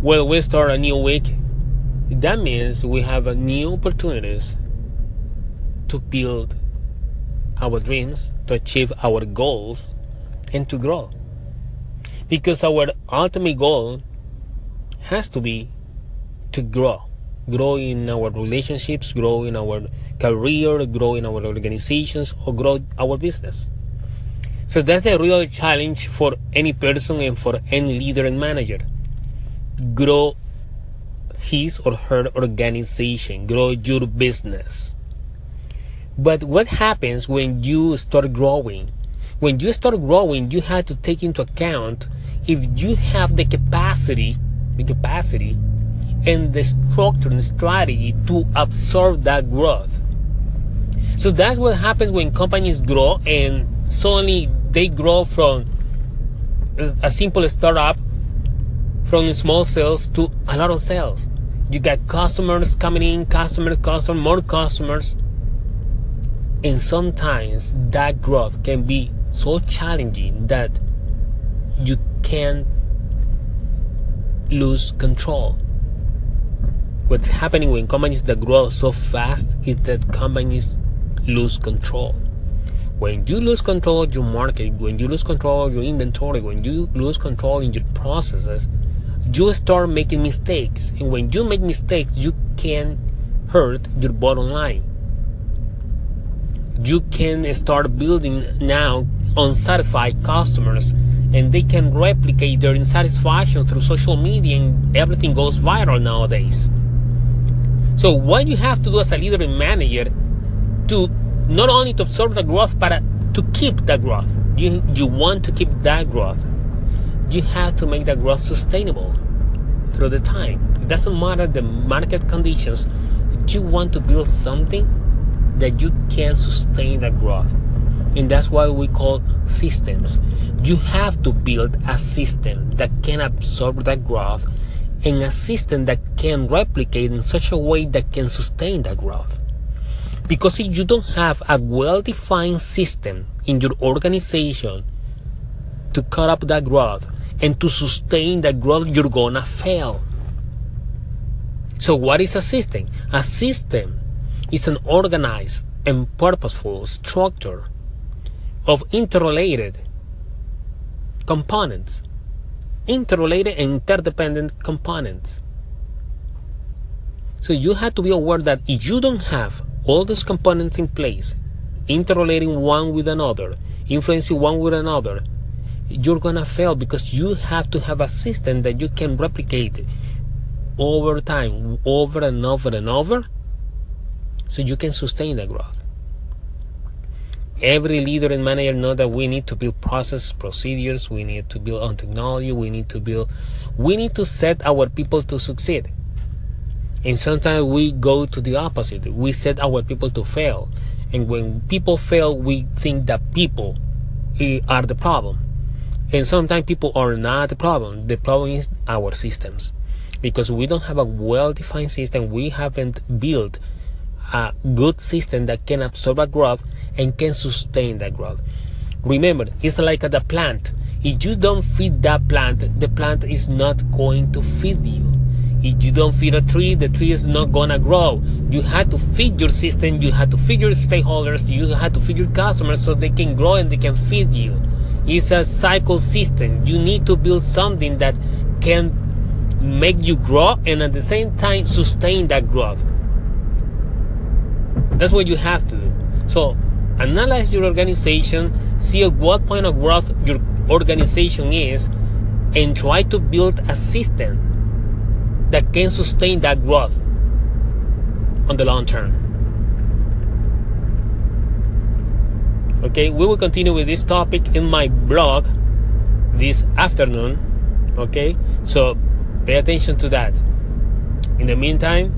Well, we start a new week. That means we have a new opportunities to build our dreams, to achieve our goals, and to grow. Because our ultimate goal has to be to grow. Grow in our relationships, grow in our career, grow in our organizations, or grow our business. So that's the real challenge for any person and for any leader and manager. Grow his or her organization, grow your business. But what happens when you start growing? When you start growing, you have to take into account if you have the capacity, the capacity, and the structure and strategy to absorb that growth. So that's what happens when companies grow and suddenly they grow from a simple startup from small sales to a lot of sales. You got customers coming in, customers, customers, more customers. And sometimes that growth can be so challenging that you can't lose control. What's happening when companies that grow so fast is that companies lose control. When you lose control of your market, when you lose control of your inventory, when you lose control in your processes, you start making mistakes. And when you make mistakes, you can hurt your bottom line. You can start building now unsatisfied customers and they can replicate their insatisfaction through social media and everything goes viral nowadays. So what you have to do as a leader and manager to not only to absorb the growth but to keep the growth. You you want to keep that growth. You have to make that growth sustainable through the time. It doesn't matter the market conditions. You want to build something that you can sustain that growth. And that's what we call systems. You have to build a system that can absorb that growth and a system that can replicate in such a way that can sustain that growth. Because if you don't have a well defined system in your organization to cut up that growth, and to sustain that growth, you're gonna fail. So, what is a system? A system is an organized and purposeful structure of interrelated components, interrelated and interdependent components. So, you have to be aware that if you don't have all those components in place, interrelating one with another, influencing one with another, you're gonna fail because you have to have a system that you can replicate over time, over and over and over, so you can sustain the growth. Every leader and manager know that we need to build process, procedures, we need to build on technology, we need to build, we need to set our people to succeed. And sometimes we go to the opposite. We set our people to fail. And when people fail, we think that people eh, are the problem and sometimes people are not the problem. The problem is our systems. Because we don't have a well defined system, we haven't built a good system that can absorb a growth and can sustain that growth. Remember, it's like the plant. If you don't feed that plant, the plant is not going to feed you. If you don't feed a tree, the tree is not gonna grow. You have to feed your system, you have to feed your stakeholders, you have to feed your customers so they can grow and they can feed you is a cycle system. You need to build something that can make you grow and at the same time sustain that growth. That's what you have to do. So analyze your organization, see at what point of growth your organization is, and try to build a system that can sustain that growth on the long term. Okay we will continue with this topic in my blog this afternoon. Okay so pay attention to that. In the meantime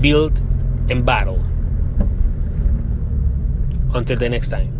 build and battle. Until the next time